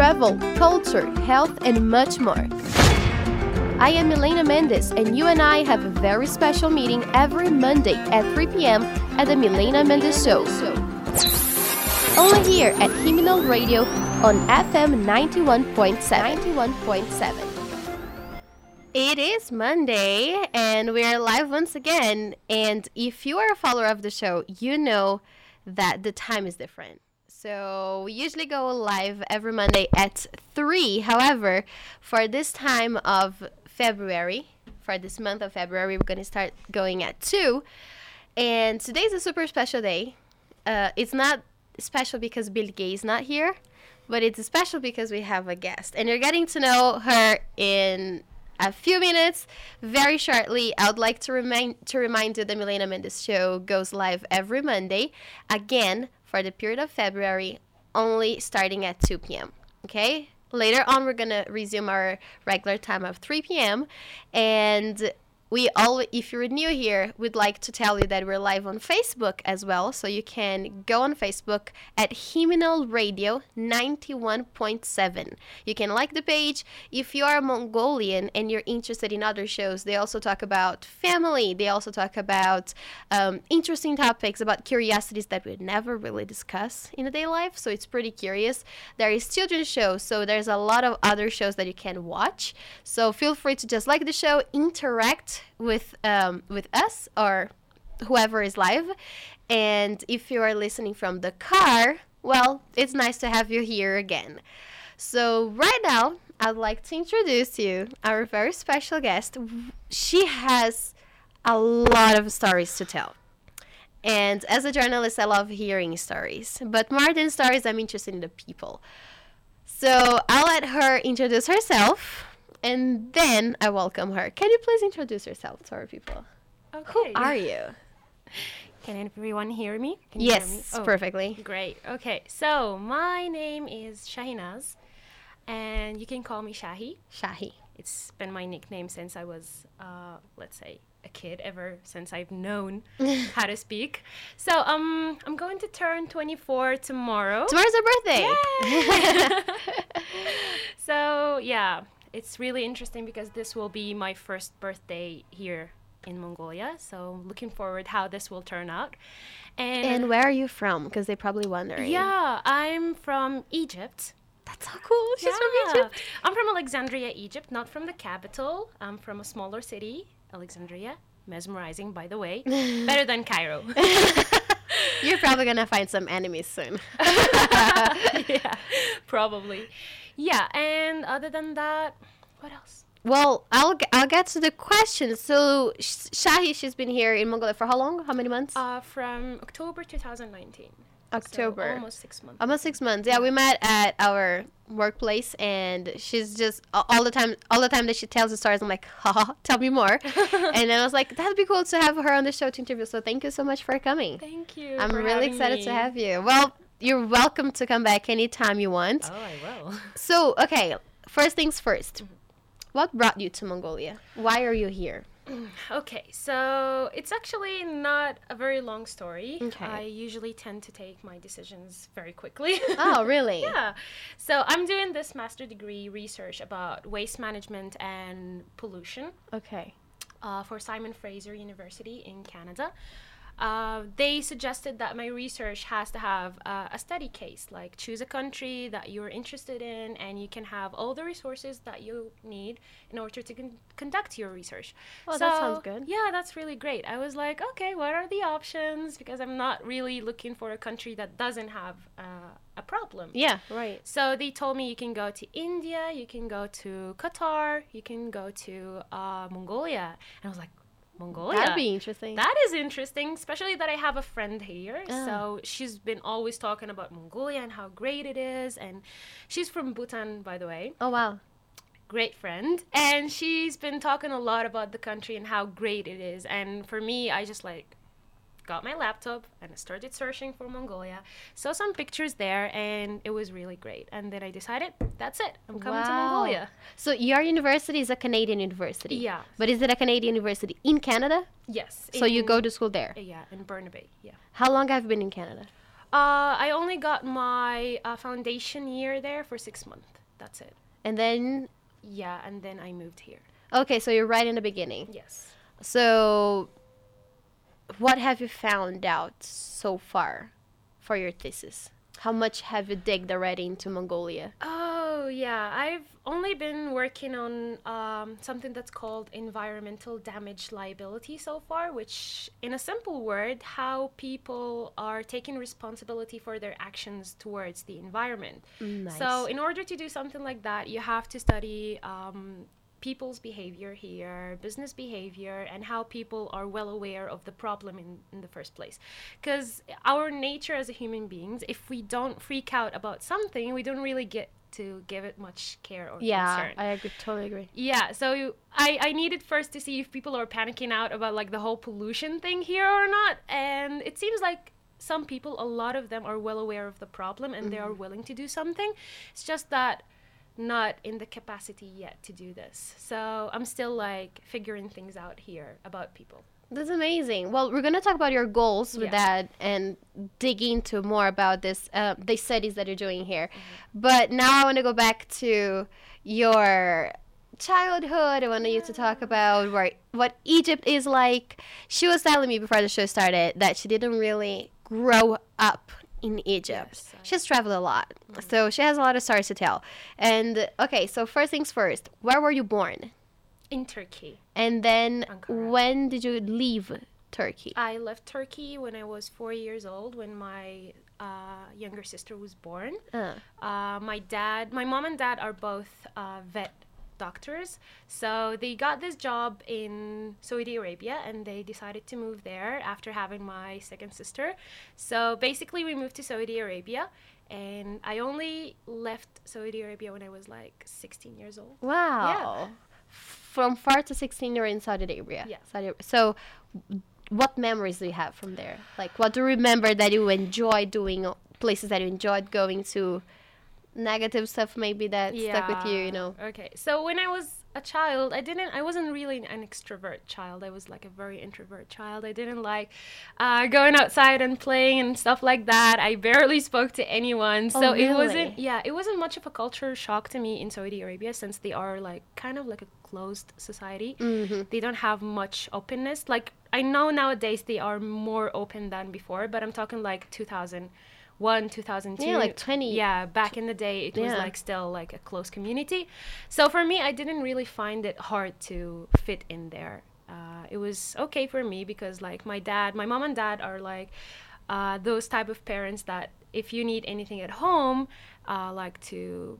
travel, culture, health, and much more. I am Milena Mendes, and you and I have a very special meeting every Monday at 3 p.m. at the Milena Mendes Show. Only here at Khemnel Radio on FM 91.7. 91.7. It is Monday, and we are live once again. And if you are a follower of the show, you know that the time is different. So we usually go live every Monday at 3. However, for this time of February, for this month of February, we're going to start going at 2. And today is a super special day. Uh, it's not special because Bill Gay is not here, but it's special because we have a guest. And you're getting to know her in a few minutes. Very shortly, I would like to remind to remind you the Milena Mendes show goes live every Monday, again for the period of February, only starting at 2 p.m. Okay. Later on, we're gonna resume our regular time of 3 p.m. and we all if you're new here we'd like to tell you that we're live on facebook as well. So you can go on facebook at Khemnel radio 91.7 you can like the page. If you are a mongolian and you're interested in other shows they also talk about family. They also talk about um, interesting topics about curiosities that we never really discuss in a day life. So it's pretty curious. There is children's shows so there's a lot of other shows that you can watch. So feel free to just like the show interact with um, with us or whoever is live. And if you are listening from the car, well, it's nice to have you here again. So right now, I'd like to introduce you our very special guest. She has a lot of stories to tell. And as a journalist, I love hearing stories. But more than stories, I'm interested in the people. So I'll let her introduce herself and then I welcome her. Can you please introduce yourself to our people? Okay. Who are you? Can everyone hear me? Can yes, hear me? Oh, perfectly. Great. Okay. So my name is Shahinaz, and you can call me Shahi. Shahi. It's been my nickname since I was, uh, let's say, a kid. Ever since I've known how to speak. So um, I'm going to turn 24 tomorrow. Tomorrow's your birthday. So yeah, it's really interesting because this will be my first birthday here in Mongolia. So looking forward how this will turn out. And, and where are you from? Because they probably wondering. Yeah, I'm from Egypt. That's so cool. She's yeah. from Egypt. I'm from Alexandria, Egypt, not from the capital. I'm from a smaller city, Alexandria. Mesmerizing, by the way. Better than Cairo. You're probably gonna find some enemies soon. yeah, probably. Yeah, and other than that, what else? Well, I'll I'll get to the question. So Shahi, she's been here in Mongolia for how long? How many months? Uh, from October 2019. October. So almost six months. Almost six months. Yeah, we met at our workplace, and she's just all the time. All the time that she tells the stories, I'm like, haha, tell me more. and I was like, that'd be cool to have her on the show to interview. So thank you so much for coming. Thank you. I'm really excited me. to have you. Well, you're welcome to come back anytime you want. Oh, I will. So, okay, first things 1st What brought you to Mongolia? Why are you here? Okay, so it's actually not a very long story. Okay. I usually tend to take my decisions very quickly. Oh, really? yeah. So I'm doing this master degree research about waste management and pollution Okay. uh, for Simon Fraser University in Canada. Uh, they suggested that my research has to have uh, a study case, like choose a country that you're interested in, and you can have all the resources that you need in order to con- conduct your research. Well, that sounds good. Yeah, that's really great. I was like, okay, what are the options? Because I'm not really looking for a country that doesn't have uh, a problem. Yeah, right. So they told me you can go to India, you can go to Qatar, you can go to uh, Mongolia. And I was like, Mongolia. That'd be interesting. That is interesting, especially that I have a friend here. Ah. So she's been always talking about Mongolia and how great it is. And she's from Bhutan, by the way. oh, wow. Great friend. And she's been talking a lot about the country and how great it is. And for me, I just like got my laptop and I started searching for Mongolia. Saw some pictures there and it was really great. And then I decided, that's it. I'm coming to Mongolia. So your university is a Canadian university. Yeah. But is it a Canadian university in Canada? Yes. So you go to school there. Yeah, in Burnaby. Yeah. How long have you been in Canada? Uh, I only got my uh, foundation year there for six months. That's it. And then, Yeah, and then I moved here. okay, so you're right in the beginning. Yes. So, what have you found out so far for your thesis? How much have you digged already into Mongolia? Oh yeah, I've only been working on um, something that's called environmental damage liability so far, which, in a simple word, how people are taking responsibility for their actions towards the environment. Nice. So, in order to do something like that, you have to study um, people's behavior here, business behavior, and how people are well aware of the problem in, in the first place. Because our nature as a human beings, if we don't freak out about something, we don't really get to give it much care or yeah, concern. Yeah, I agree, totally agree. Yeah, so I, I needed first to see if people are panicking out about like the whole pollution thing here or not. And it seems like some people, a lot of them are well aware of the problem and they mm-hmm. are willing to do something. It's just that not in the capacity yet to do this. So I'm still like figuring things out here about people. That's amazing. Well, we're gonna talk about your goals with Yeah. that and dig into more about this, uh, the studies that you're doing here. But now I want to go back to your childhood. I want you to talk about where what Egypt is like. She was telling me before the show started that she didn't really grow up in Egypt. Yes, She's traveled a lot, so she has a lot of stories to tell. And okay, so first things first, where were you born? In Turkey. And then Ankara. when did you leave Turkey? I left Turkey when I was four years old when my uh, younger sister was born. Uh, Uh, my dad, my mom and dad are both uh, vet doctors. So they got this job in Saudi Arabia and they decided to move there after having my second sister. So basically, we moved to Saudi Arabia. And I only left Saudi Arabia when I was like 16 years old. wow. Yeah. From 4 to 16, you're in Saudi Arabia. Yeah. Saudi, so, what memories do you have from there? Like, what do you remember that you enjoyed doing, places that you enjoyed going to? Negative stuff maybe that stuck with you, you know? Okay. So when I was a child, I didn't. I wasn't really an extrovert child. I was like a very introvert child. I didn't like uh, going outside and playing and stuff like that. I barely spoke to anyone. So Oh, it wasn't. Yeah, it wasn't much of a culture shock to me in Saudi Arabia since they are like kind of like a closed society. Mm-hmm. They don't have much openness. Like I know nowadays they are more open than before, but I'm talking like 2001, 2002. Yeah, like 20 Yeah, back in the day, it was like still like a close community. So for me, I didn't really find it hard to fit in there. Uh, it was okay for me because like my dad, my mom and dad are like uh, those type of parents that if you need anything at home, uh, like to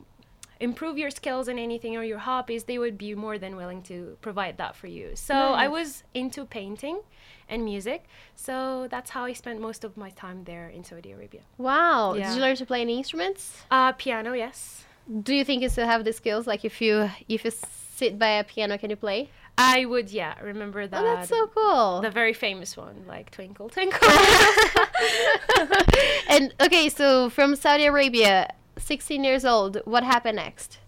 improve your skills in anything or your hobbies, they would be more than willing to provide that for you. So I was into painting and music. So that's how I spent most of my time there in Saudi Arabia. Wow. Did you learn to play any instruments? Uh, piano, yes. Do you think you still have the skills? Like, if you if you sit by a piano, can you play? I would, yeah, remember that. Oh, that's so cool. The very famous one, like Twinkle Twinkle. and okay, so from Saudi Arabia, 16 years old, what happened next?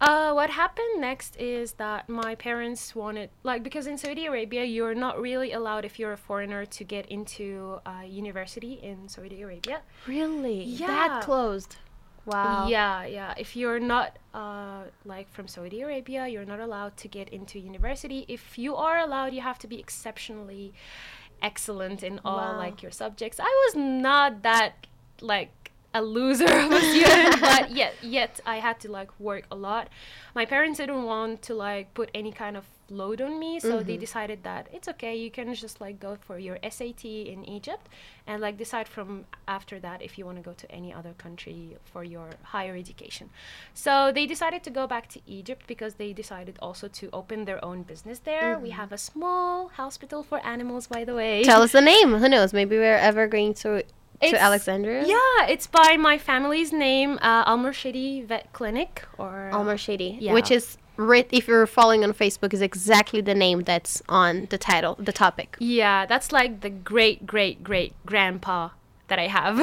Uh, what happened next is that my parents wanted, like, because in Saudi Arabia, you're not really allowed if you're a foreigner to get into uh, university in Saudi Arabia. Really? Yeah. That closed. Wow. Yeah, yeah. If you're not, uh, like, from Saudi Arabia, you're not allowed to get into university. If you are allowed, you have to be exceptionally excellent in all, Wow. like, your subjects. I was not that, like, a loser of a student, but yet, yet I had to like work a lot. My parents didn't want to like put any kind of load on me, so they mm-hmm. decided that it's okay. You can just like go for your SAT in Egypt, and like decide from after that if you want to go to any other country for your higher education. So they decided to go back to Egypt because they decided also to open their own business there. We mm-hmm. have a small hospital for animals, by the way. Tell us the name. Who knows? Maybe we're ever going to to It's- Alexandria. Yeah, it's by my family's name, uh, Al Murshidi Vet Clinic, or Almer Shady, Yeah. which is writ if you're following on Facebook is exactly the name that's on the title, the topic. yeah, that's like the great great great grandpa that I have.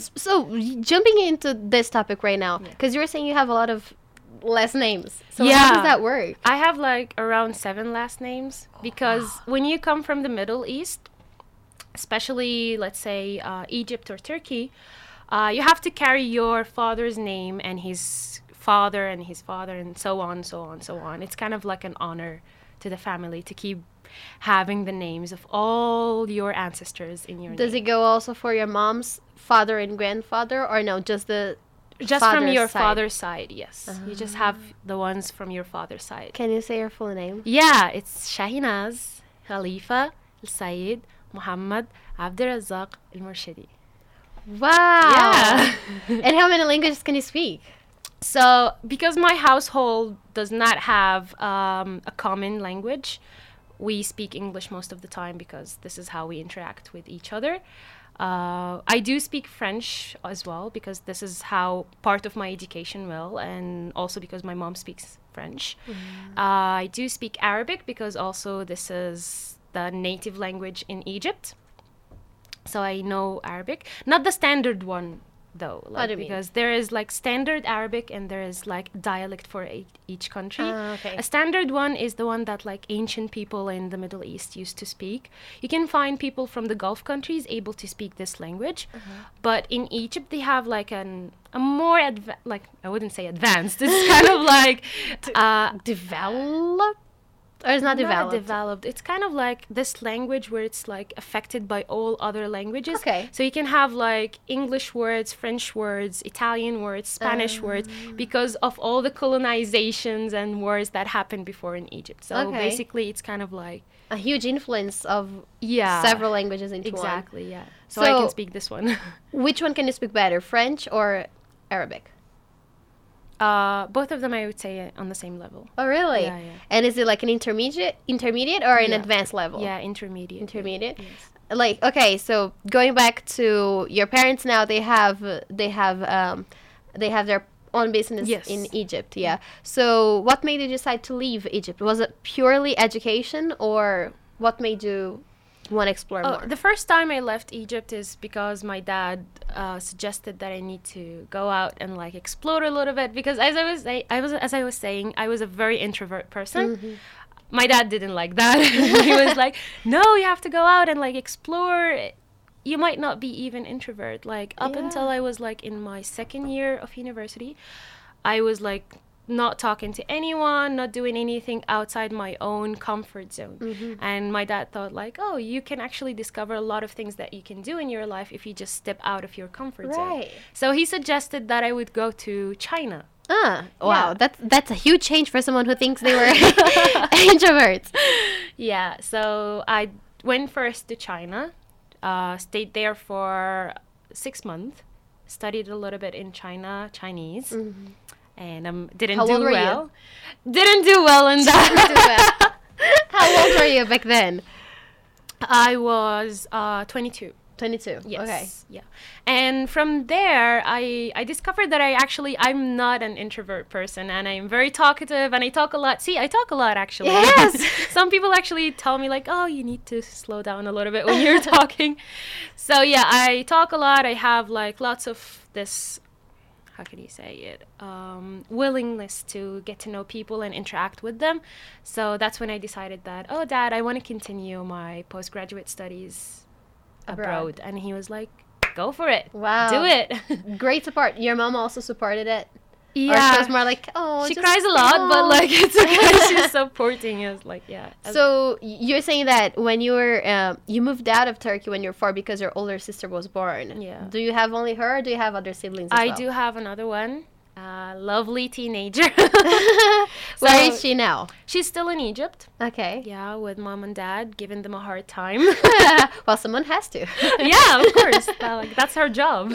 So jumping into this topic right now, because you were saying you have a lot of last names. So yeah. how does that work? I have like around seven last names because when you come from the Middle East, especially let's say uh, Egypt or Turkey, uh, you have to carry your father's name and his father and his father and so on, so on, so on. It's kind of like an honor to the family to keep having the names of all your ancestors in your Does name. it go also for your mom's father and grandfather, or no, just the just from your side? father's side, yes. You just have the ones from your father's side. Can you say your full name? Yeah, it's Shahinaz, Khalifa, Al Sayyid, Muhammad, Abdurazak, Al Murshidi. Wow. Yeah. and how many languages can you speak? So, because my household does not have um, a common language, we speak English most of the time because this is how we interact with each other. Uh, I do speak French as well because this is how part of my education will, and also because my mom speaks French. Uh, I do speak Arabic because also this is the native language in Egypt. So I know Arabic, not the standard one though, like, you mean? because there is like standard Arabic and there is like dialect for e- each country. Ah, okay. A standard one is the one that like ancient people in the Middle East used to speak. You can find people from the Gulf countries able to speak this language, Uh-huh. but in Egypt they have like an a more adva- like I wouldn't say advanced. It's kind of like uh, Developed? Or it's not not developed? developed. It's kind of like this language where it's like affected by all other languages. Okay. So you can have like English words, French words, Italian words, Spanish words Ah. because of all the colonizations and wars that happened before in Egypt. So Okay. basically it's kind of like a huge influence of yeah. several languages into Exactly, yeah. So, I can speak this one. one. Which one can you speak better, French or Arabic? Uh, both of them I would say on the same level. Oh, really? Yeah, yeah. And is it like an intermediate, intermediate, or an Yeah. advanced level? Yeah, intermediate. Intermediate. Yes. Like okay, so going back to your parents now, they have they have um, they have their own business Yes. in Egypt. Yeah. So what made you decide to leave Egypt? Was it purely education, or what made you want to explore Oh, more? the first time I left Egypt is because my dad uh, suggested that I need to go out and like explore a little bit because as I was I, I was as I was saying I was a very introvert person. My dad didn't like that. he was like, "No, you have to go out and like explore. You might not be even introvert." Like up Yeah. until I was like in my second year of university, I was like not talking to anyone, not doing anything outside my own comfort zone. And my dad thought like, "Oh, you can actually discover a lot of things that you can do in your life if you just step out of your comfort zone." Right. So he suggested that I would go to China. Ah, wow, Yeah. that's that's a huge change for someone who thinks they were introverts. Yeah, so I went first to China, uh, stayed there for six months, studied a little bit in China Chinese, and um, didn't. How do were you? well. Didn't do well in that. How old were you back then? I was uh, 22. 22. Yes. Okay. Yeah. And from there, I I discovered that I actually I'm not an introvert person, and I'm very talkative, and I talk a lot. See, I talk a lot actually. Yes. Some people actually tell me like, oh, you need to slow down a little bit when you're talking. So yeah, I talk a lot. I have like lots of this. How can you say it? Um, willingness to get to know people and interact with them. So that's when I decided that, oh, Dad, I want to continue my postgraduate studies Abroad. abroad. And he was like, go for it. Wow. Do it. Great support. Your mom also supported it. Or she yeah. was more like, oh, she cries a lot, but like it's okay. She's supporting us. Like yeah. So you're saying that when you were um, you moved out of Turkey when you were four because your older sister was born. Yeah. Do you have only her, or do you have other siblings? I well? do have another one, uh, lovely teenager. Where So- is she now? She's still in Egypt. Okay. Yeah, with mom and dad, giving them a hard time. well, someone has to. yeah, of course. Like that's her job.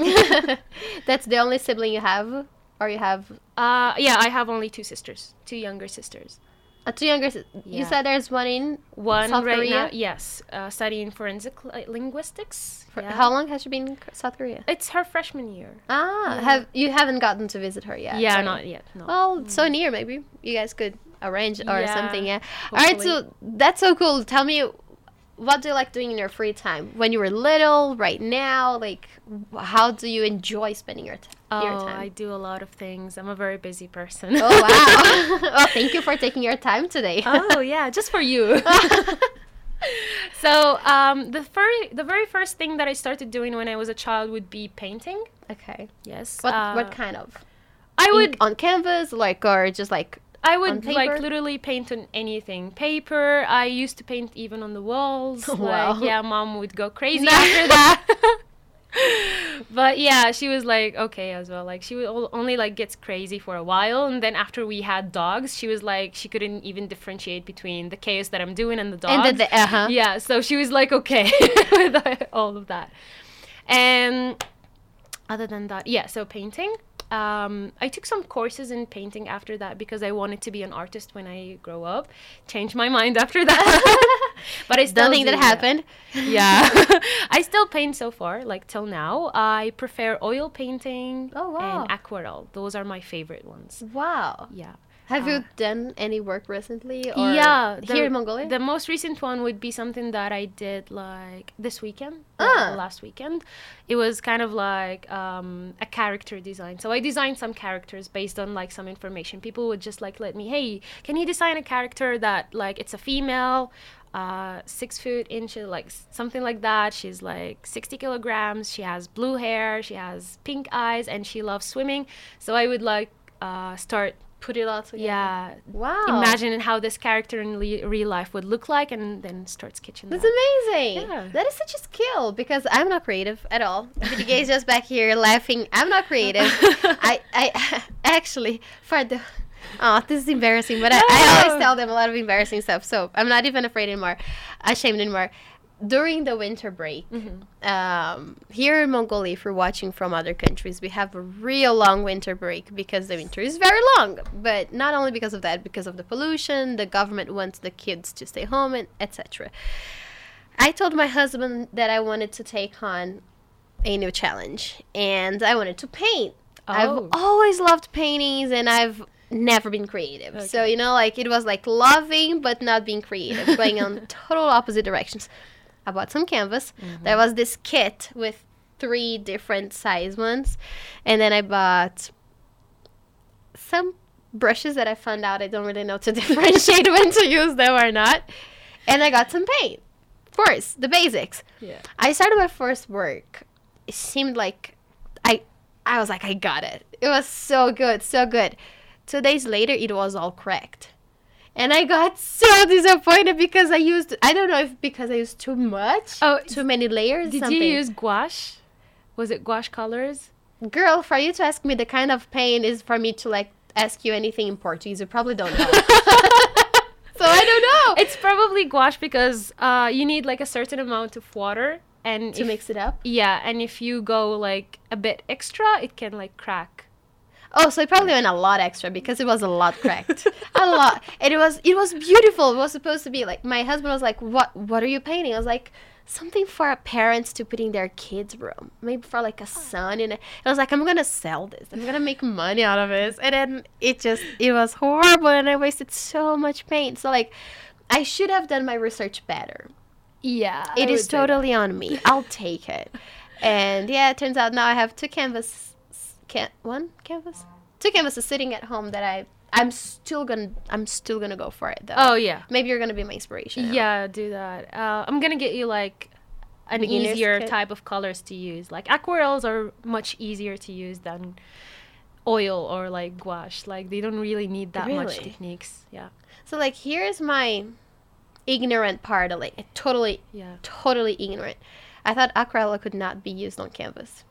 That's the only sibling you have, or you have Uh, yeah, I have only two sisters, two younger sisters. uh, two younger. si- You said there's one in. One South right Korea? now, yes, uh, studying forensic li- linguistics. For, Yeah. How long has she been in South Korea? It's her freshman year. Ah, have you haven't gotten to visit her yet? yeah, so- not yet. No. Well, it's so near. Maybe you guys could arrange or Yeah, something. Yeah. All right. So that's so cool. Tell me, what do you like doing in your free time when you were little? Right now, like, how do you enjoy spending your, t- your oh? I do a lot of things. I'm a very busy person. Oh wow! well, thank you for taking your time today. oh yeah, just for you. So um, the very the very first thing that I started doing when I was a child would be painting. Okay. Yes. What uh, what kind of? I Ink would on canvas, like, or just like. I would like literally paint on anything. Paper. I used to paint even on the walls. Wow. Like, yeah, mom would go crazy after that. but yeah, she was like okay as well. Like she only like gets crazy for a while, and then after we had dogs, she was like she couldn't even differentiate between the chaos that I'm doing and the dogs. And the uh huh. Yeah, so she was like okay with all of that. And other than that, yeah, so painting. Um, I took some courses in painting after that because I wanted to be an artist when I grow up. Changed my mind after that, but I still think that yeah. happened. Yeah, I still paint so far, like till now. I prefer oil painting Oh, wow. and aquarelle. Those are my favorite ones. Wow. Yeah. Have Uh, you done any work recently? Or yeah, Here in Mongolia? The most recent one would be something that I did like this weekend, the Ah. last weekend. It was kind of like um, a character design. So I designed some characters based on like some information. People would just like let me, hey, can you design a character that like it's a female, uh, six foot inches, like something like that. She's like 60 kilograms. She has blue hair. She has pink eyes, and she loves swimming. So I would like uh, start. Put it all together. Yeah, Wow. imagine how this character in le- real life would look like and then starts sketching That's that. amazing. Yeah. That is such a skill because I'm not creative at all. The guys just back here laughing. I'm not creative. I, I actually for the oh this is embarrassing, but I, I always tell them a lot of embarrassing stuff. So I'm not even afraid anymore, ashamed anymore. During the winter break, um, here in Mongolia, if you're watching from other countries, we have a real long winter break because the winter is very long. But not only because of that, because of the pollution, the government wants the kids to stay home, and etc. I told my husband that I wanted to take on a new challenge, and I wanted to paint. Oh. I've always loved paintings, and I've never been creative. So you know, like it was like loving but not being creative, going on total opposite directions. I bought some canvas. Mm-hmm. There was this kit with three different size ones, and then I bought some brushes that I found out I don't really know to differentiate when to use them or not. And I got some paint. Of course, the basics. Yeah. I started my first work. It seemed like I I was like I got it. It was so good, so good. Two days later it was all cracked. And I got so disappointed because I used I don't know if because I used too much. Oh, too many layers. Did something. you use gouache? Was it gouache colors? Girl, for you to ask me the kind of pain is for me to like ask you anything in Portuguese. You probably don't know. so I don't know. It's probably gouache because uh, you need like a certain amount of water and to if- mix it up. yeah, and if you go like a bit extra, it can like crack. Oh, so it probably went a lot extra because it was a lot cracked. a lot. And it was it was beautiful. It was supposed to be like my husband was like, "What what are you painting?" I was like, "Something for parents to put in their kids' room. Maybe for like a son." And I was like, "I'm going to sell this. I'm going to make money out of this." And then it just it was horrible and I wasted so much paint. So like I should have done my research better. Yeah, It is totally on me. I'll take it. And yeah, it turns out now I have two canvas, can one canvas, two canvases sitting at home that I I'm still gonna I'm still gonna go for it though. Oh yeah, maybe you're gonna be my inspiration. now. yeah. Do that. Uh, I'm gonna get you like an Beginner's easier kit? type of colors to use. Like aquarelles are much easier to use than oil or like gouache. Like they don't really need that much techniques. Yeah, So like here's my ignorant part. Of like totally yeah. totally ignorant. I thought aquarella could not be used on canvas.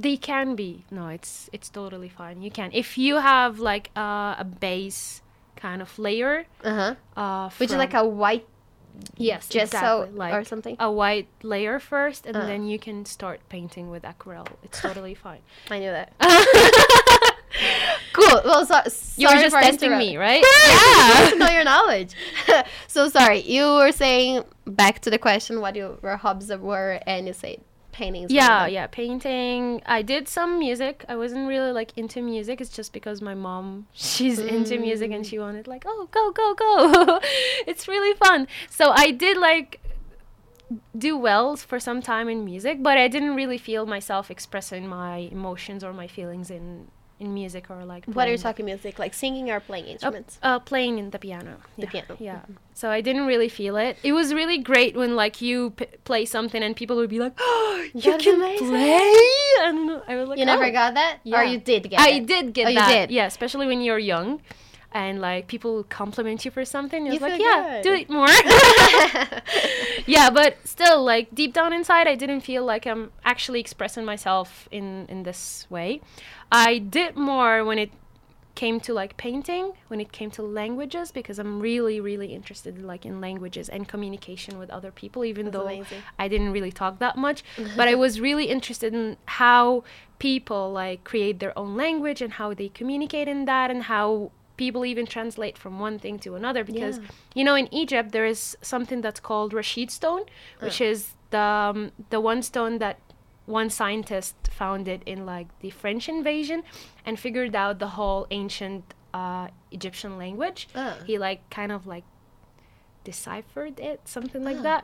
They can be. No, it's it's totally fine. You can if you have like uh, a base kind of layer. Uh huh. Uh, Which is like a white yes, gesso exactly, like or something. a white layer first, and Uh. then you can start painting with aquarelle. It's totally fine. I knew that. cool. Well, so, You were sorry just testing me, right? yeah, to know your knowledge. so sorry, you were saying back to the question what your hobbies were, and you said paintings. Yeah, yeah, painting. I did some music. I wasn't really like into music. It's just because my mom, she's into music and she mm. wanted like, "Oh, go, go, go." it's really fun. So I did like do well for some time in music, but I didn't really feel myself expressing my emotions or my feelings in in music or like. What are you talking music? Like singing or playing Uh, instruments? uh, playing in the piano. The yeah. piano. Yeah. So I didn't really feel it. It was really great when like you p- play something and people would be like, "Oh, you That's can amazing." play!" And I was like, you never "Oh." got that? Or you did get I it? did get Oh, you did? Yeah, especially when you're young. And like people compliment you for something, you're You like, feel yeah, do it more. yeah, but still, like deep down inside, I didn't feel like I'm actually expressing myself in in this way. I did more when it came to like painting, when it came to languages, because I'm really, really interested like in languages and communication with other people, even That's though amazing. I didn't really talk that much. but I was really interested in how people like create their own language and how they communicate in that and how people even translate from one thing to another because Yeah. you know in Egypt there is something that's called Rashid stone which is the um, the one stone that one scientist found it in like the French invasion and figured out the whole ancient uh, Egyptian language. Oh. He like kind of like deciphered it, something like Ah. that.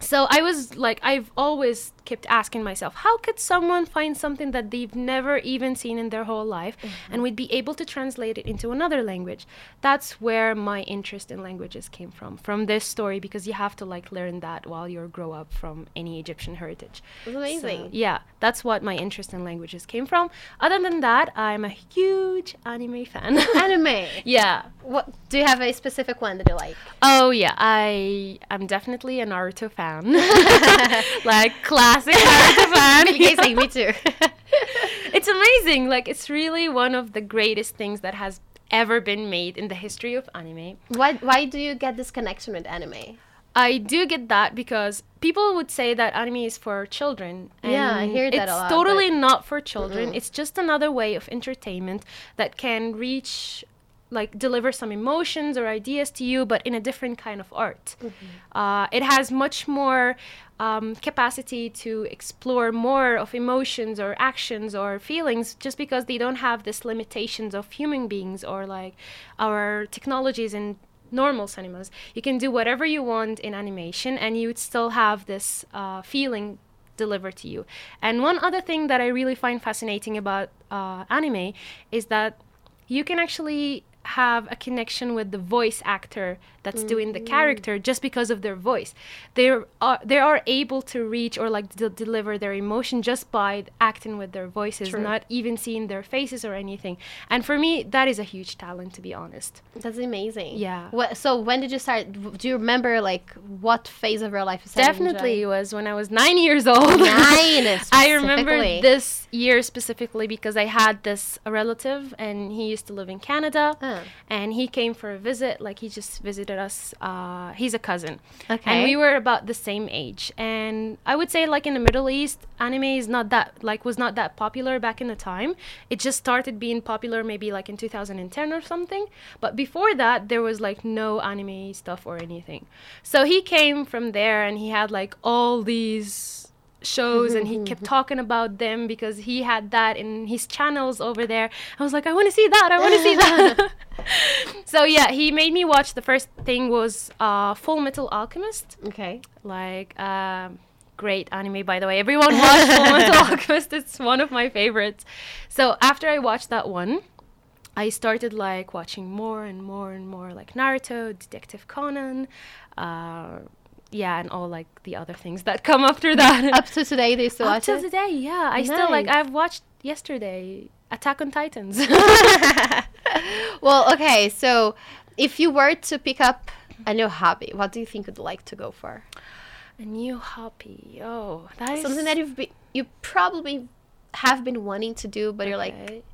So I was like, I've always kept asking myself, how could someone find something that they've never even seen in their whole life mm-hmm. and we'd be able to translate it into another language? That's where my interest in languages came from, from this story, because you have to like learn that while you grow up from any Egyptian heritage. That's amazing. So, yeah, that's what my interest in languages came from. Other than that, I'm a huge anime fan. Anime. yeah. What do you have a specific one that you like? Oh yeah, I I'm definitely a Naruto fan. like classic fan. Me too. it's amazing. Like it's really one of the greatest things that has ever been made in the history of anime. why why do you get this connection with anime? I do get that because people would say that anime is for children. Yeah, I hear that a lot. It's totally not for children. It's just another way of entertainment that can reach, like, deliver some emotions or ideas to you, but in a different kind of art. Uh, it has much more um, capacity to explore more of emotions or actions or feelings just because they don't have this limitations of human beings or like our technologies and normal cinemas. You can do whatever you want in animation, and you would still have this uh, feeling delivered to you. And one other thing that I really find fascinating about uh, anime is that you can actually have a connection with the voice actor that's doing the mm. character just because of their voice. They are they are able to reach or like de- deliver their emotion just by acting with their voices, True. not even seeing their faces or anything. And for me, that is a huge talent, to be honest. That's amazing. Yeah. What, so when did you start? Do you remember like what phase of your life Definitely, it was when I was nine years old. Nine, I remember this year specifically because I had this relative and he used to live in Canada uh-huh. And he came for a visit. Like he just visited us. Uh, he's a cousin. Okay. And we were about the same age. And I would say like in the Middle East, anime is not that like was not that popular back in the time. It just started being popular maybe like in 2010 or something. But before that, there was like no anime stuff or anything. So he came from there and he had like all these shows and he kept talking about them because he had that in his channels over there. I was like, I want to see that. I want to see that. so yeah, he made me watch. The first thing was uh, Full Metal Alchemist, Okay. like um, great anime by the way. Everyone watch Full Metal Alchemist. It's one of my favorites. So after I watched that one. I started like watching more and more and more like Naruto, Detective Conan, uh, yeah, and all like the other things that come after that. Up to today, they still Up to today, yeah. I still like. I've watched yesterday Attack on Titans. well, okay. So, if you were to pick up a new hobby, what do you think you'd like to go for? a new hobby. Oh, that is Something that you've been, you probably have been wanting to do, but you're like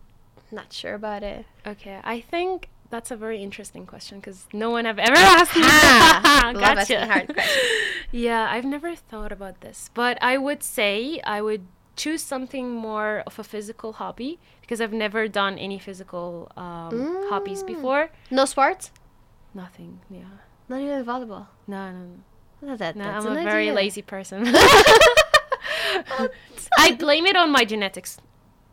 not sure about it. Okay, I think that's a very interesting question because no one have ever asked me. Love gotcha. asking hard questions. Yeah, I've never thought about this, but I would say I would choose something more of a physical hobby because I've never done any physical um, hobbies Mm. before. No sports? Nothing. Yeah. Not even volleyball. No, no, no. Not that. No, that's I'm a very idea. lazy person. I blame it on my genetics.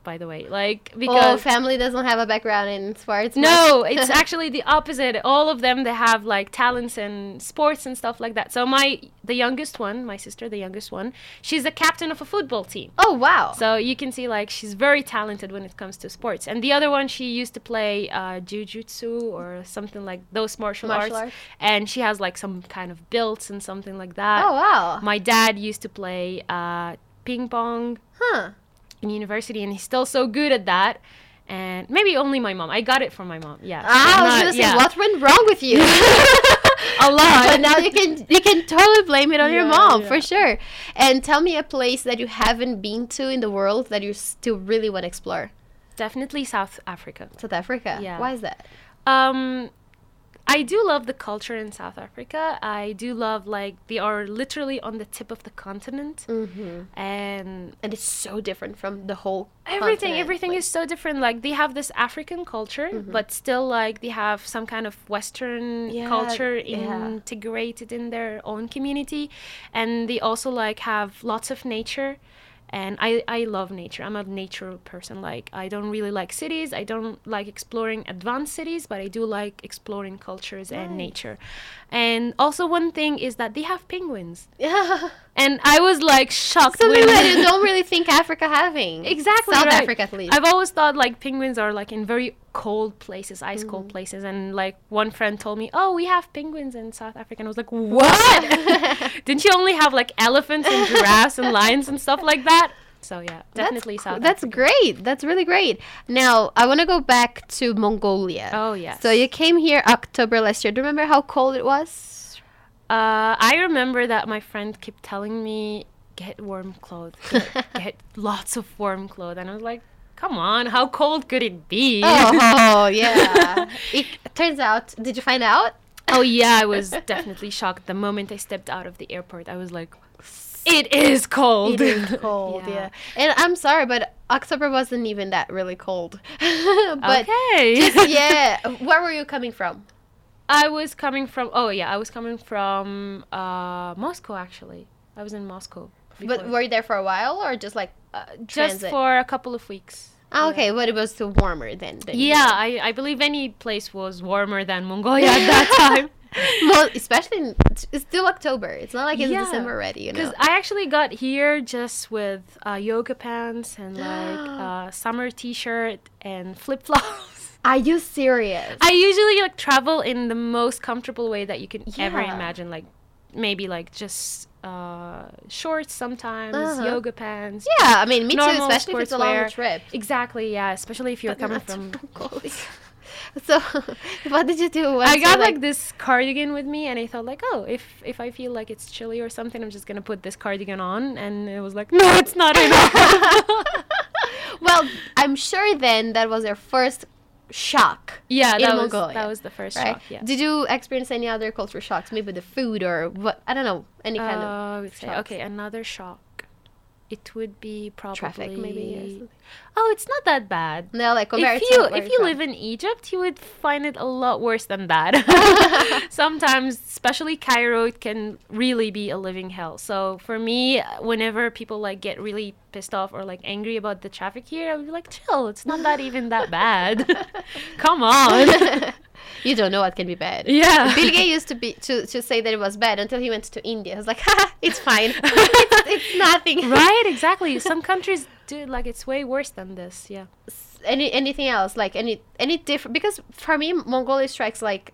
By the way. Like Oh, because family doesn't have a background in sports. no, it's actually the opposite. All of them they have like talents in sports and stuff like that. So my the youngest one, my sister, the youngest one, she's the captain of a football team. Oh wow. So you can see like she's very talented when it comes to sports. And the other one she used to play uh, jujutsu or something like those martial, Martial arts. arts. And she has like some kind of belts and something like that. oh wow. My dad used to play uh, ping pong Huh. In university and he's still so good at that. And maybe only my mom. I got it from my mom. Yeah. Ah, I was Not- gonna say, yeah. what went wrong with you? A lot. but now you can you can totally blame it on your mom yeah. for sure. And tell me a place that you haven't been to in the world that you still really want to explore. Definitely South Africa. South Africa. Yeah. Why is that? Um, I do love the culture in South Africa. I do love like they are literally on the tip of the continent, Mm-hmm. and And it's so different from the whole. everything everything like- is so different. Like they have this African culture, but still like they have some kind of Western Yeah, culture yeah. integrated in their own community, and they also like have lots of nature. And I, I love nature. I'm a nature person. Like I don't really like cities. I don't like exploring advanced cities, but I do like exploring cultures and nature. And also one thing is that they have penguins. Yeah. And I was like shocked Something that you don't really think Africa having. Exactly. South right. Africa at least. I've always thought like penguins are like in very cold places, ice Mm-hmm. cold places, and like one friend told me, "Oh, we have penguins in South Africa," and I was like, "What? Didn't you only have like elephants and giraffes and lions and stuff like that?" So yeah, definitely that's, South. That's Africa. great. That's really great. Now I want to go back to Mongolia. Oh yes. So you came here October last year. Do you remember how cold it was? Uh, I remember that my friend kept telling me, "Get warm clothes. Get, get lots of warm clothes," and I was like. Come on, how cold could it be? Oh yeah. it turns out. Did you find out? Oh yeah, I was definitely shocked the moment I stepped out of the airport. I was like, "It is cold." It is cold. yeah. And I'm sorry, but October wasn't even that really cold. but okay. just, yeah. Where were you coming from? I was coming from. Oh yeah, I was coming from uh, Moscow actually. I was in Moscow. But were you there for a while or just like Uh, just for a couple of weeks. Ah, okay, but it was still warmer then. than Yeah, I, I believe any place was warmer than Mongolia at that time. Well, especially in, it's still October. It's not like it's Yeah. December already, you know. Because I actually got here just with uh, yoga pants and like uh, summer t-shirt and flip flops. Are you serious? I usually like travel in the most comfortable way that you can ever imagine. Like maybe like just uh, shorts sometimes, Uh-huh. yoga pants. yeah, I mean, me too, especially if it's a long sportswear. trip. Exactly, yeah. Especially if you're But coming from. Mongolia. so, what did you do? I got your, like this cardigan with me, and I thought like, oh, if if I feel like it's chilly or something, I'm just gonna put this cardigan on, and it was like, no, it's not enough. well, I'm sure then that was your first shock, yeah, that was Mongolia, that was the first right? shock. Yeah. Did you experience any other cultural shocks? Maybe the food or what? I don't know. Any kind Uh, of okay, another shock. It would be probably traffic, maybe. Oh, it's not that bad. No, like if you if you from. live in Egypt, you would find it a lot worse than that. Sometimes, especially Cairo, it can really be a living hell. So for me, whenever people like get really pissed off or like angry about the traffic here, I would be like, chill. It's not that even that bad. Come on. you don't know what can be bad. yeah. Bill Gates used to be to, to say that it was bad until he went to India. I was like, Haha, it's fine. it's, it's nothing. right. Exactly. Some countries do like it's way worse than this. Yeah. Any anything else? Like any any different? Because for me, Mongolia strikes like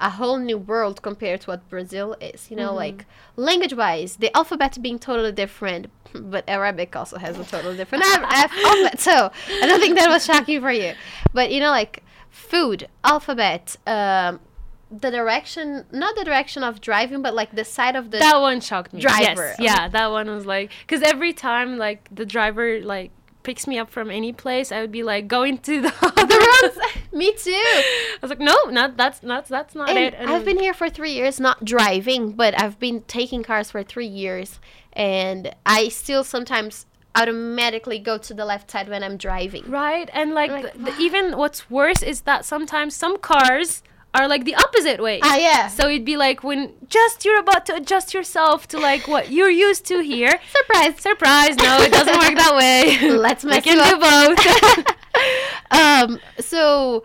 a whole new world compared to what Brazil is. You know, mm-hmm. like language wise, the alphabet being totally different. But Arabic also has a totally different al- al- alphabet. So I don't think that was shocking for you. But you know, like food, alphabet, um, the direction, not the direction of driving, but like the side of the that one shocked me. driver. Yes, yeah, that one was like because every time like the driver like picks me up from any place, I would be like going to the other the road. roads. Me too. I was like, no, not that's not that's not And it. I've been here for three years, not driving, but I've been taking cars for three years, and I still sometimes automatically go to the left side when I'm driving. right, and like, Like, the, the, even what's worse is that sometimes some cars are like the opposite way. Ah, yeah. So it'd be like when just you're about to adjust yourself to like what you're used to here. Surprise. Surprise! No, it doesn't work that way. Let's make it do both. um, so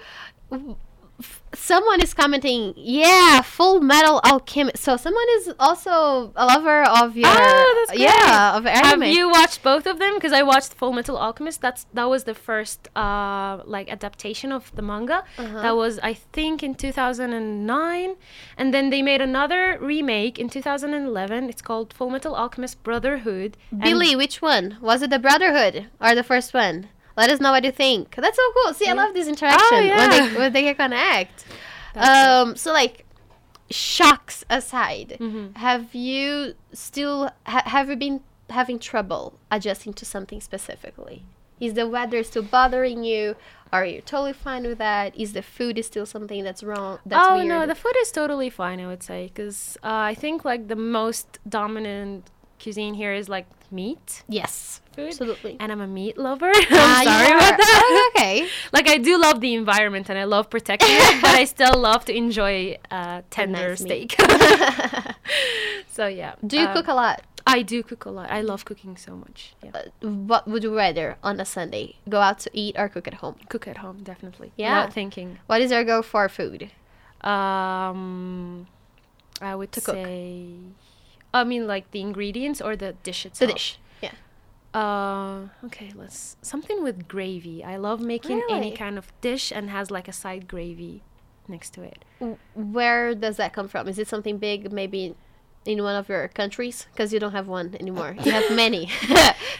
someone is commenting, yeah, Full Metal Alchemist. So someone is also a lover of your, Oh, yeah, of anime. Have you watched both of them? Because I watched Full Metal Alchemist. That's that was the first uh like adaptation of the manga. Uh-huh. That was I think in 2009, and then they made another remake in 2011. It's called Full Metal Alchemist Brotherhood. Billy, which one was it? The Brotherhood or the first one? Let us know what you think. That's so cool. See, I love this interaction when yeah. they when they can connect. That's um, so like shocks aside, Mhm. have you still ha- have you been having trouble adjusting to something specifically? Is the weather still bothering you? Are you totally fine with that? Is the food is still something that's wrong? That's oh weird? no, the food is totally fine. I would say because uh, I think like the most dominant cuisine here is like meat yes, food, absolutely. and I'm a meat lover. I'm you sorry about that. Oh, okay. like I do love the environment and I love protecting it, but I still love to enjoy uh, tender nice steak. so yeah. Do you um, cook a lot? I do cook a lot. I love cooking so much. Yeah. Uh, what would you rather on a Sunday? Go out to eat or cook at home? Cook at home, definitely. Yeah. Without thinking. What is your go for food? Um, I would To cook. say. I mean, like the ingredients or the dish itself. The dish. Uh, okay, let's something with gravy. I love making any kind of dish and has like a side gravy next to it. Where does that come from? Is it something big, maybe in one of your countries? Because you don't have one anymore. You have many.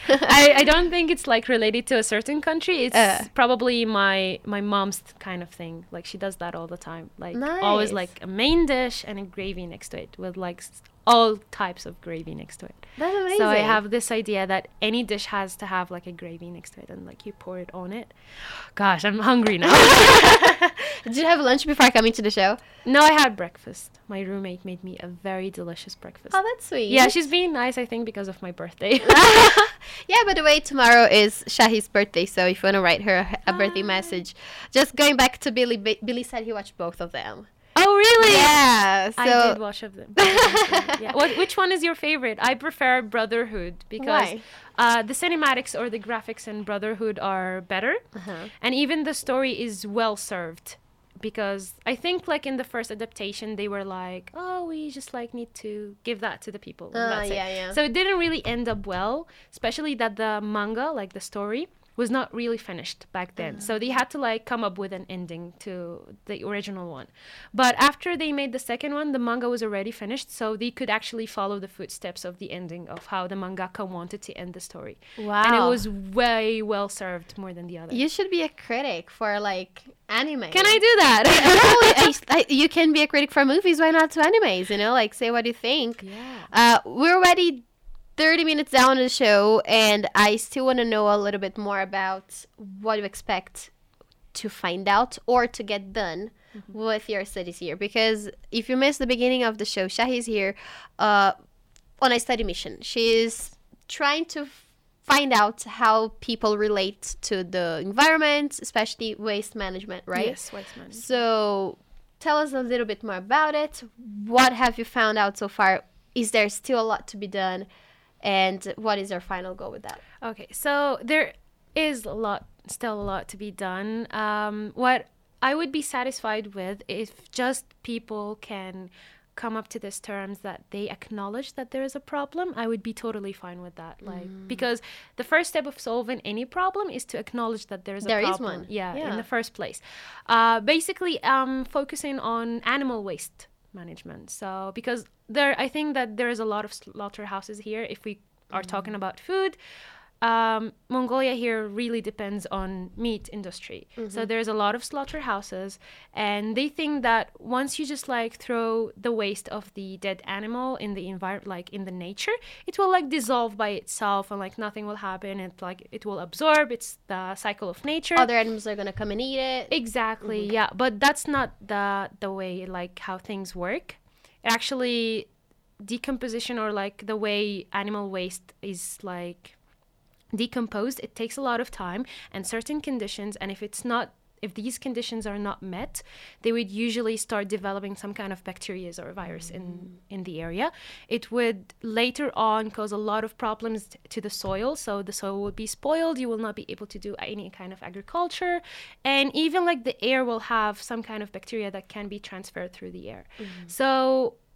I, I don't think it's like related to a certain country. It's Uh. probably my my mom's kind of thing. Like she does that all the time. Like always like a main dish and a gravy next to it with like all types of gravy next to it. That's amazing. So I have this idea that any dish has to have like a gravy next to it and like you pour it on it. Gosh, I'm hungry now. Did you have lunch before coming to the show? no, I had breakfast. My roommate made me a very delicious breakfast. Oh, that's sweet. yeah, she's being nice, I think, because of my birthday. yeah, by the way, tomorrow is Shahi's birthday, so if you want to write her a birthday message, just going back to Billy, Bi- Billy said he watched both of them. Oh, really? Yeah, so I did watch of them. yeah. What, which one is your favorite? I prefer Brotherhood because Why? uh, the cinematics or the graphics in Brotherhood are better, Uh-huh. and even the story is well served. Because I think, like in the first adaptation, they were like, "Oh, we just like need to give that to the people." and Ah, that's it." yeah, yeah. So it didn't really end up well, especially that the manga, like the story, was not really finished back then. So they had to like come up with an ending to the original one. But after they made the second one, the manga was already finished, so they could actually follow the footsteps of the ending of how the mangaka wanted to end the story. wow. And it was way well served more than the other. You should be a critic for like anime. Can I do that? no, I, I, you can be a critic for movies. Why not to animes? You know, like say what you think. yeah. Uh, we're already 30 minutes down the show, and I still want to know a little bit more about what you expect to find out or to get done with your studies here. Because if you missed the beginning of the show, Shahi is here uh, on a study mission. She's trying to find out how people relate to the environment, especially waste management, right? Yes, waste management. So tell us a little bit more about it. What have you found out so far? Is there still a lot to be done? And what is your final goal with that? Okay, so there is a lot, still a lot to be done. Um, what I would be satisfied with if just people can come up to these terms that they acknowledge that there is a problem, I would be totally fine with that. Like Mm. because the first step of solving any problem is to acknowledge that there is a There is problem. one. Yeah, Yeah. in the first place. Uh, basically, um, focusing on animal waste management. So because there, I think that there is a lot of slaughterhouses here. If we are talking mm. about food, um, Mongolia here really depends on meat industry. So there's a lot of slaughterhouses, and they think that once you just like throw the waste of the dead animal in the environment, like in the nature, it will like dissolve by itself, and like nothing will happen. It like it will absorb. It's the cycle of nature. Other animals are gonna come and eat it. Exactly. Yeah, but that's not the the way like how things work. Actually decomposition or like the way animal waste is like decomposed, it takes a lot of time and certain conditions and if it's not if these conditions are not met, they would usually start developing some kind of bacteria or virus in in the area. It would later on cause a lot of problems t- to the soil. So the soil would be spoiled. You will not be able to do any kind of agriculture, and even like the air will have some kind of bacteria that can be transferred through the air. Mm-hmm. So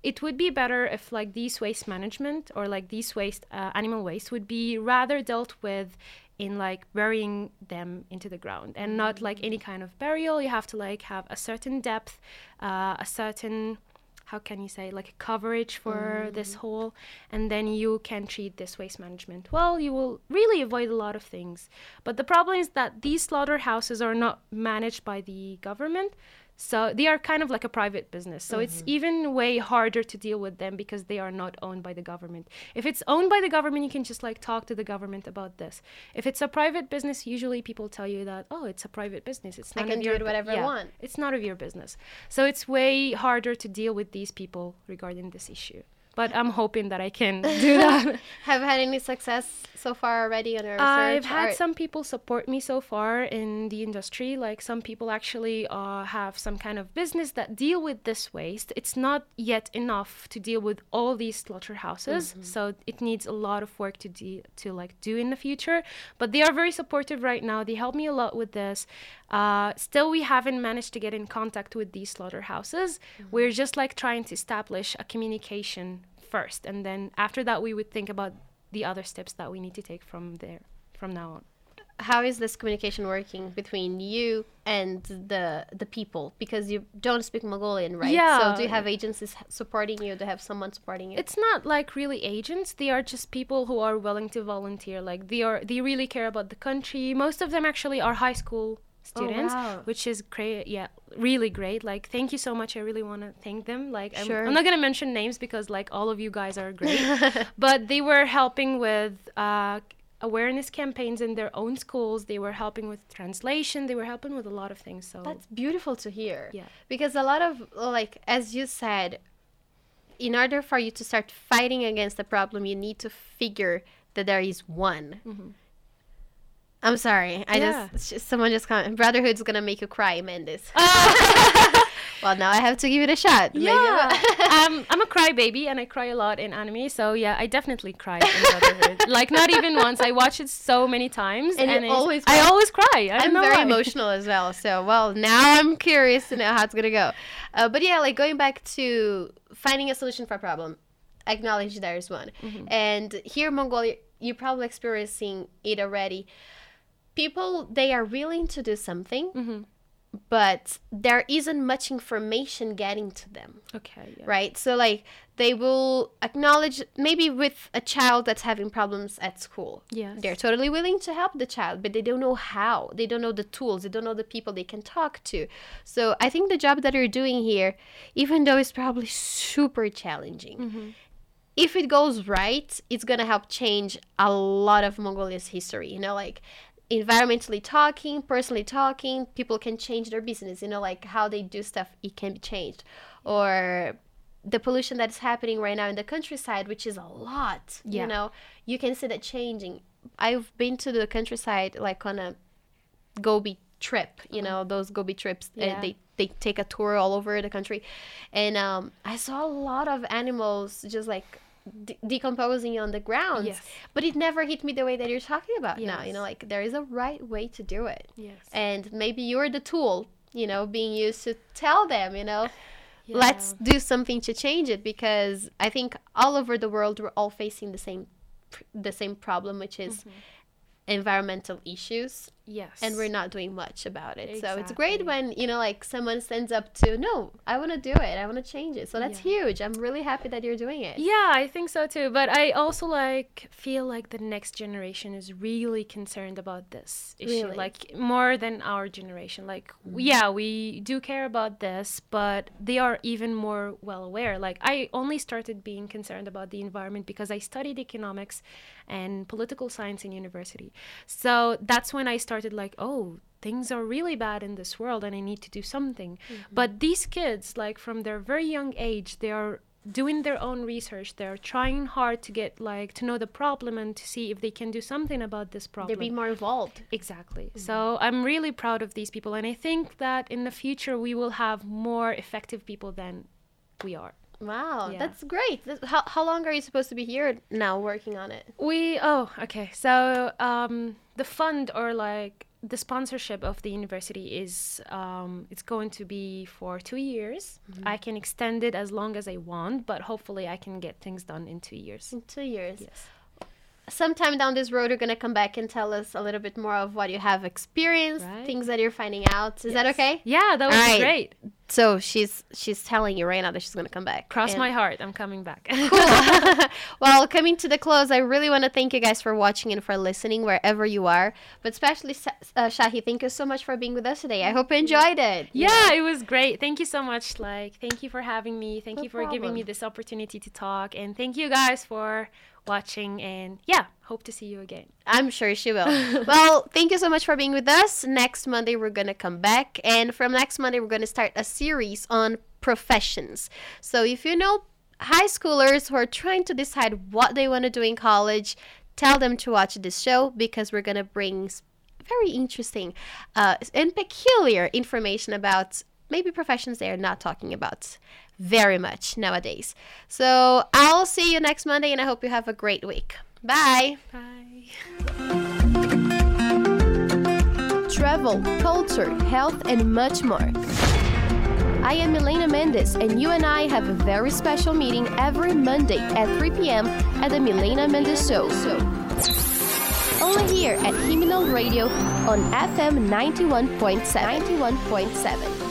it would be better if like these waste management or like these waste uh, animal waste would be rather dealt with in like burying them into the ground and not like any kind of burial. You have to like have a certain depth uh, a certain how can you say like coverage for this hole and then you can treat this waste management well. You will really avoid a lot of things. But the problem is that these slaughterhouses are not managed by the government so they are kind of like a private business. So it's mm-hmm. even way harder to deal with them because they are not owned by the government. If it's owned by the government, you can just like talk to the government about this. If it's a private business, usually people tell you that oh, it's a private business. It's not I can do your whatever I want. It's none of your business. So it's way harder to deal with these people regarding this issue. But I'm hoping that I can do that. Have had any success so far already on your research? I've had or- some people support me so far in the industry. Like some people actually uh, have some kind of business that deal with this waste. It's not yet enough to deal with all these slaughterhouses, so it needs a lot of work to de- to like do in the future. But they are very supportive right now. They help me a lot with this. Uh, still, we haven't managed to get in contact with these slaughterhouses. We're just like trying to establish a communication first, and then after that, we would think about the other steps that we need to take from there from now on. how is this communication working between you and the the people? Because you don't speak Mongolian, right? yeah. So do you have agencies supporting you? Do you have someone supporting you? It's not like really agents. They are just people who are willing to volunteer. Like they are they really care about the country. Most of them actually are high school students, wow. which is great. Yeah, really great. Like thank you so much. I really want to thank them. Like I'm, Sure. I'm not going to mention names because like all of you guys are great. but they were helping with uh awareness campaigns in their own schools. They were helping with translation. They were helping with a lot of things. So That's beautiful to hear. Yeah. Because a lot of like as you said, in order for you to start fighting against the problem, you need to figure that there is one. I'm sorry. I Yeah. just just someone just comment. Brotherhood's gonna make you cry, Mendes. well, now I have to give it a shot. Maybe- Yeah, um, I'm a crybaby and I cry a lot in anime. So yeah, I definitely cry in Brotherhood. like not even once. I watch it so many times, And it's- always I always cry. I I'm very why. emotional as well. So, well, now I'm curious to know how it's gonna go. Uh, but yeah, like going back to finding a solution for a problem, acknowledge there's one. Mm-hmm. And here, in Mongolia, you're probably experiencing it already. People they are willing to do something, Mm-hmm. but there isn't much information getting to them Okay. Yeah. right? So like they will acknowledge maybe with a child that's having problems at school. yeah They're totally willing to help the child, but they don't know how. They don't know the tools. They don't know the people they can talk to. So I think the job that you're doing here, even though it's probably super challenging, if it goes right, it's gonna help change a lot of Mongolia's history. You know, like environmentally talking, personally talking, people can change their business. You know, like how they do stuff, it can be changed. Or the pollution that's happening right now in the countryside, which is a lot. Yeah. You know, you can see that changing. I've been to the countryside like on a Gobi trip. You know, those Gobi trips. uh, Yeah. they they take a tour all over the country, and um, I saw a lot of animals just like de- decomposing on the ground. Yes. But it never hit me the way that you're talking about now. You know, like there is a right way to do it, Yes. and maybe you're the tool. You know, being used to tell them. You know. Yeah. Let's do something to change it because I think all over the world we're all facing the same pr- the same problem which is Mm-hmm. environmental issues Yes. and we're not doing much about it. So it's great when, you know, like someone stands up to, no, I want to do it. I want to change it. So that's Yeah. huge. I'm really happy that you're doing it. Yeah, I think so too. But I also like feel like the next generation is really concerned about this issue, Really? Mm-hmm. like more than our generation. Like, yeah, we do care about this, but they are even more well aware. Like, I only started being concerned about the environment because I studied economics and political science in university. So that's when I started like, oh, things are really bad in this world and I need to do something. Mm-hmm. But these kids, like from their very young age, they are doing their own research. They're trying hard to get like to know the problem and to see if they can do something about this problem. They're being more involved. Exactly. Mm-hmm. So I'm really proud of these people, and I think that in the future we will have more effective people than we are. Wow, Yeah. that's great. How, how long are you supposed to be here now working on it? We oh okay. So um, the fund or like the sponsorship of the university is um, it's going to be for two years. I can extend it as long as I want, but hopefully I can get things done in two years. In two years. Yes. Sometime down this road, you're going to come back and tell us a little bit more of what you have experienced, Right. things that you're finding out. Is that okay? Yeah, that would All be right. great. So she's she's telling you right now that she's going to come back. Cross And- my heart, I'm coming back. cool. well, coming to the close, I really want to thank you guys for watching and for listening wherever you are. But especially, uh, Shahi, thank you so much for being with us today. I hope you enjoyed it. Yeah, it was great. Thank you so much. Like, thank you for having me. Thank No you for giving me this opportunity to talk. And thank you guys for watching. And yeah, hope to see you again. I'm sure she will. well, thank you so much for being with us. Next Monday, we're going to come back. And from next Monday, we're going to start a series on professions. So if you know high schoolers who are trying to decide what they want to do in college, tell them to watch this show because we're going to bring very interesting uh, and peculiar information about maybe professions they are not talking about very much nowadays. So I'll see you next Monday and I hope you have a great week. Bye. Bye. travel, culture, health, and much more. I am Milena Mendes, and you and I have a very special meeting every Monday at 3 p.m. at the Milena Mendes Show. Only here at Khemnel Radio on FM 91.7. 91.7.